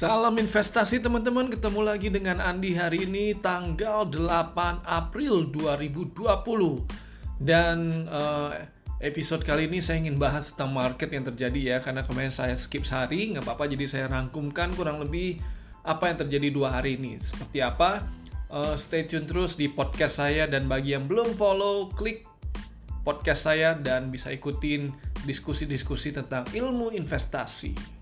Salam investasi teman-teman, ketemu lagi dengan Andi hari ini tanggal 8 April 2020 Dan uh, episode kali ini saya ingin bahas tentang market yang terjadi ya Karena kemarin saya skip sehari, nggak apa-apa. Jadi saya rangkumkan kurang lebih apa yang terjadi dua hari ini. Seperti apa, uh, stay tune terus di podcast saya dan bagi yang belum follow, klik podcast saya dan bisa ikutin diskusi-diskusi tentang ilmu investasi.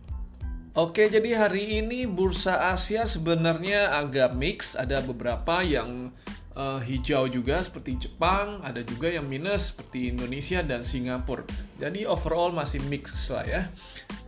Oke, jadi hari ini bursa Asia sebenarnya agak mix. Ada beberapa yang uh, hijau juga seperti Jepang, ada juga yang minus seperti Indonesia dan Singapura. Jadi overall masih mix lah ya.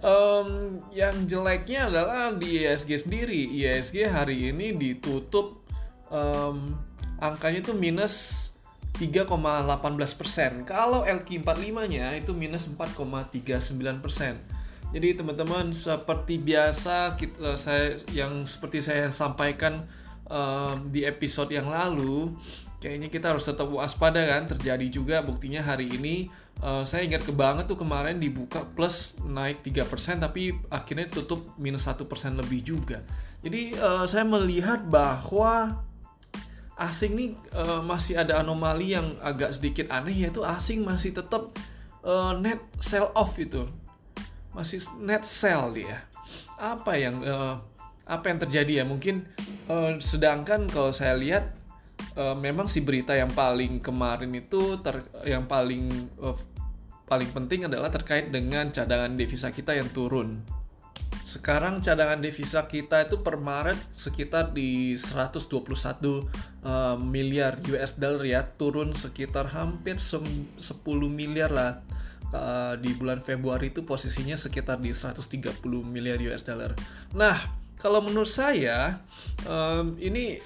Um, yang jeleknya adalah di ISG sendiri. ISG hari ini ditutup um, angkanya itu minus 3,18%. Kalau LQ45-nya itu minus 4,39%. Jadi teman-teman seperti biasa kita, saya yang seperti saya sampaikan um, di episode yang lalu, kayaknya kita harus tetap waspada kan. Terjadi juga buktinya hari ini uh, saya ingat ke banget tuh kemarin dibuka plus naik 3% tapi akhirnya tutup minus 1% lebih juga. Jadi uh, saya melihat bahwa asing nih uh, masih ada anomali yang agak sedikit aneh yaitu asing masih tetap uh, net sell off itu masih net sell dia. Apa yang uh, apa yang terjadi ya? Mungkin uh, sedangkan kalau saya lihat uh, memang si berita yang paling kemarin itu ter, yang paling uh, paling penting adalah terkait dengan cadangan devisa kita yang turun. Sekarang cadangan devisa kita itu per Maret sekitar di 121 uh, miliar US dollar ya, turun sekitar hampir 10 miliar lah uh, di bulan Februari itu posisinya sekitar di 130 miliar US dollar. Nah, kalau menurut saya um, ini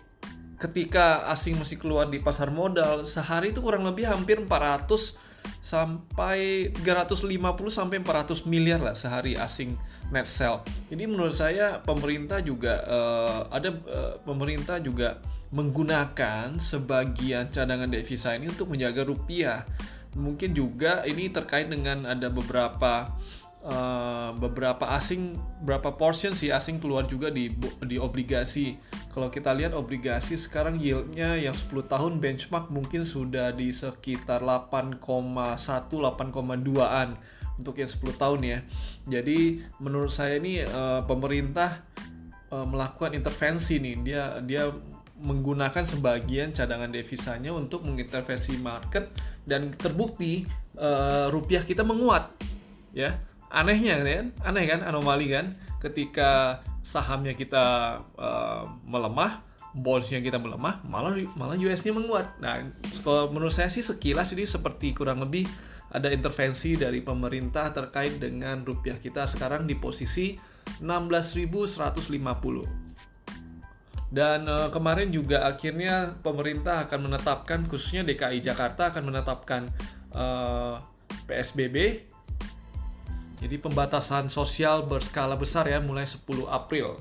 ketika asing masih keluar di pasar modal sehari itu kurang lebih hampir 400 sampai 350 sampai 400 miliar lah sehari asing net sell. Jadi menurut saya pemerintah juga uh, ada uh, pemerintah juga menggunakan sebagian cadangan devisa ini untuk menjaga rupiah mungkin juga ini terkait dengan ada beberapa uh, beberapa asing berapa portion sih asing keluar juga di di obligasi. Kalau kita lihat obligasi sekarang yieldnya yang 10 tahun benchmark mungkin sudah di sekitar 8,1 8,2an untuk yang 10 tahun ya. Jadi menurut saya ini uh, pemerintah uh, melakukan intervensi nih. Dia dia menggunakan sebagian cadangan devisanya untuk mengintervensi market dan terbukti uh, rupiah kita menguat ya. Anehnya kan? Aneh kan? Anomali kan? Ketika sahamnya kita uh, melemah bondsnya kita melemah malah malah US-nya menguat. Nah kalau menurut saya sih sekilas ini seperti kurang lebih ada intervensi dari pemerintah terkait dengan rupiah kita sekarang di posisi 16.150 dan uh, kemarin juga akhirnya pemerintah akan menetapkan khususnya DKI Jakarta akan menetapkan uh, eh, PSBB. Jadi pembatasan sosial berskala besar ya mulai 10 April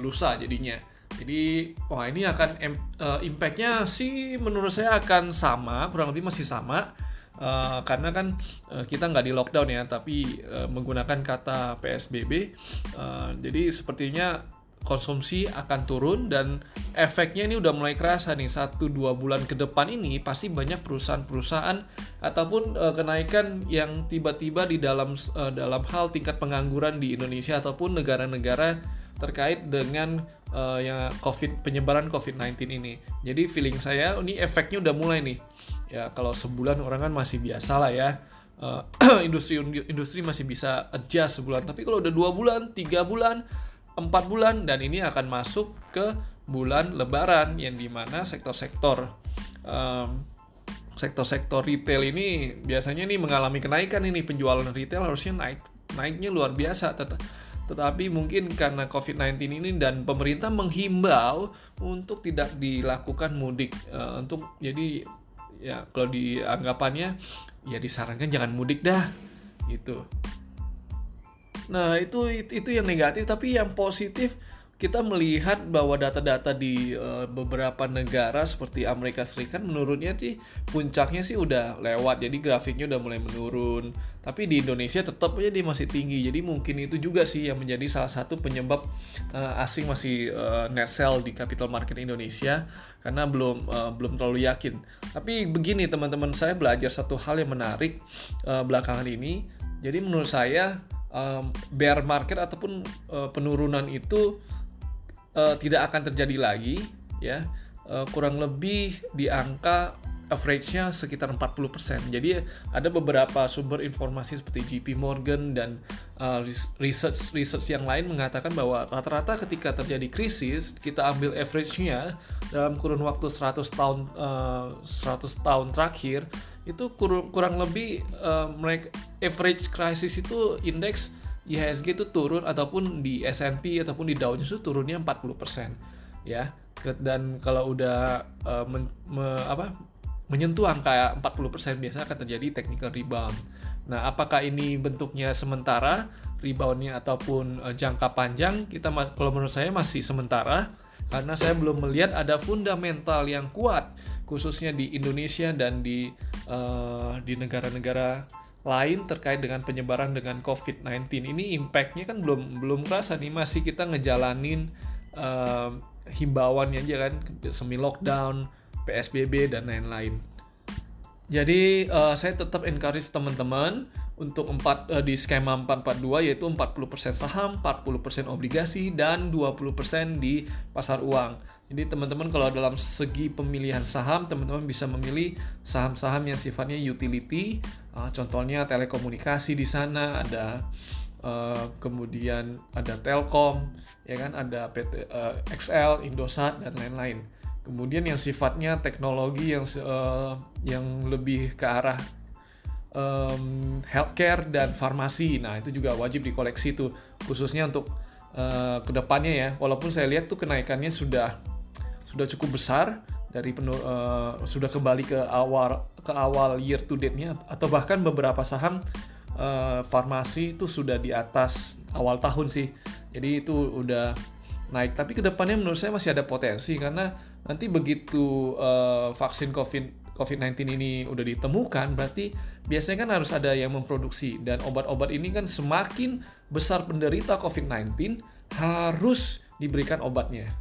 lusa jadinya. Jadi wah ini akan uh, impactnya sih menurut saya akan sama kurang lebih masih sama. Uh, karena kan uh, kita nggak di lockdown ya, tapi uh, menggunakan kata PSBB, uh, jadi sepertinya konsumsi akan turun dan efeknya ini udah mulai kerasa nih satu dua bulan ke depan ini pasti banyak perusahaan-perusahaan ataupun uh, kenaikan yang tiba-tiba di dalam uh, dalam hal tingkat pengangguran di Indonesia ataupun negara-negara terkait dengan uh, yang COVID penyebaran COVID-19 ini. Jadi feeling saya ini efeknya udah mulai nih. Ya kalau sebulan orang kan masih biasa lah ya. Uh, industri industri masih bisa adjust sebulan. Tapi kalau udah dua bulan, tiga bulan, 4 bulan dan ini akan masuk ke bulan lebaran yang di mana sektor-sektor um, sektor-sektor retail ini biasanya nih mengalami kenaikan ini penjualan retail harusnya naik naiknya luar biasa. Tet tetapi mungkin karena COVID-19 ini dan pemerintah menghimbau untuk tidak dilakukan mudik uh, untuk jadi ya kalau dianggapannya ya disarankan jangan mudik dah gitu Nah, itu itu yang negatif, tapi yang positif kita melihat bahwa data-data di uh, beberapa negara seperti Amerika Serikat menurutnya sih puncaknya sih udah lewat. Jadi grafiknya udah mulai menurun. Tapi di Indonesia tetap aja dia masih tinggi. Jadi mungkin itu juga sih yang menjadi salah satu penyebab uh, asing masih uh, net sell di capital market Indonesia. Karena belum uh, belum terlalu yakin. Tapi begini teman-teman saya belajar satu hal yang menarik uh, belakangan ini. Jadi menurut saya um, bear market ataupun uh, penurunan itu uh, tidak akan terjadi lagi ya uh, kurang lebih di angka average-nya sekitar 40%. Jadi ada beberapa sumber informasi seperti JP Morgan dan uh, research research yang lain mengatakan bahwa rata-rata ketika terjadi krisis kita ambil average-nya dalam kurun waktu 100 tahun uh, 100 tahun terakhir itu kurang, kurang lebih uh, mereka average krisis itu indeks IHSG itu turun ataupun di S&P ataupun di Dow Jones itu turunnya 40% ya dan kalau udah uh, men, me, apa menyentuh angka 40% biasanya akan terjadi technical rebound. Nah, apakah ini bentuknya sementara reboundnya ataupun uh, jangka panjang? Kita kalau menurut saya masih sementara karena saya belum melihat ada fundamental yang kuat khususnya di Indonesia dan di uh, di negara-negara lain terkait dengan penyebaran dengan COVID-19 ini impactnya kan belum belum kerasa nih masih kita ngejalanin uh, himbauannya aja kan semi lockdown, PSBB dan lain-lain. Jadi uh, saya tetap encourage teman-teman untuk empat uh, di skema 442 yaitu 40% saham, 40% obligasi dan 20% di pasar uang. Jadi teman-teman kalau dalam segi pemilihan saham, teman-teman bisa memilih saham-saham yang sifatnya utility. Uh, contohnya telekomunikasi di sana ada uh, kemudian ada Telkom, ya kan, ada PT uh, XL, Indosat dan lain-lain. Kemudian yang sifatnya teknologi yang uh, yang lebih ke arah um, healthcare dan farmasi. Nah, itu juga wajib dikoleksi tuh khususnya untuk uh, ke depannya ya. Walaupun saya lihat tuh kenaikannya sudah sudah cukup besar dari penuh uh, sudah kembali ke awal ke awal year to date-nya atau bahkan beberapa saham uh, farmasi itu sudah di atas awal tahun sih. Jadi itu udah naik. Tapi ke depannya menurut saya masih ada potensi karena nanti begitu uh, vaksin COVID COVID-19 ini udah ditemukan, berarti biasanya kan harus ada yang memproduksi dan obat-obat ini kan semakin besar penderita COVID-19 harus diberikan obatnya.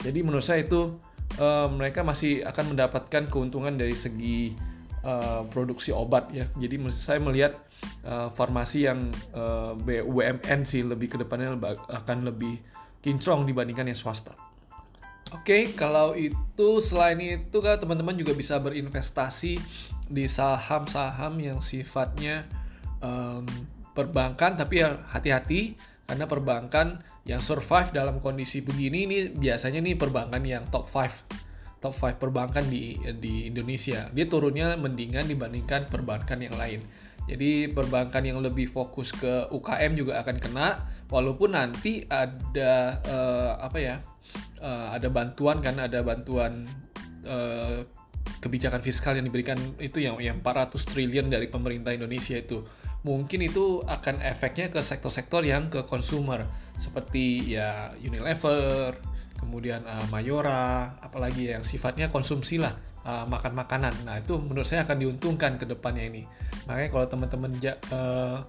Jadi menurut saya itu uh, mereka masih akan mendapatkan keuntungan dari segi uh, produksi obat ya. Jadi saya melihat uh, farmasi yang uh, BUMN sih lebih ke depannya akan lebih kinclong dibandingkan yang swasta. Oke, okay, kalau itu selain itu kan teman-teman juga bisa berinvestasi di saham-saham yang sifatnya um, perbankan, tapi ya hati-hati karena perbankan yang survive dalam kondisi begini ini biasanya nih perbankan yang top 5 top 5 perbankan di di Indonesia. Dia turunnya mendingan dibandingkan perbankan yang lain. Jadi perbankan yang lebih fokus ke UKM juga akan kena walaupun nanti ada uh, apa ya uh, ada bantuan kan ada bantuan uh, kebijakan fiskal yang diberikan itu yang yang 400 triliun dari pemerintah Indonesia itu mungkin itu akan efeknya ke sektor-sektor yang ke consumer seperti ya Unilever, kemudian uh, Mayora, apalagi yang sifatnya konsumsi lah uh, makan makanan. Nah itu menurut saya akan diuntungkan ke depannya ini. Makanya kalau teman-teman uh,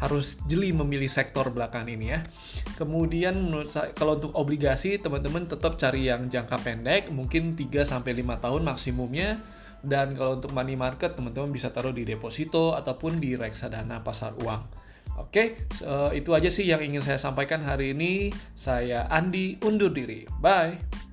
harus jeli memilih sektor belakang ini ya. Kemudian menurut saya kalau untuk obligasi teman-teman tetap cari yang jangka pendek, mungkin 3 sampai 5 tahun maksimumnya dan kalau untuk money market, teman-teman bisa taruh di deposito ataupun di reksadana pasar uang. Oke, uh, itu aja sih yang ingin saya sampaikan hari ini. Saya Andi undur diri. Bye.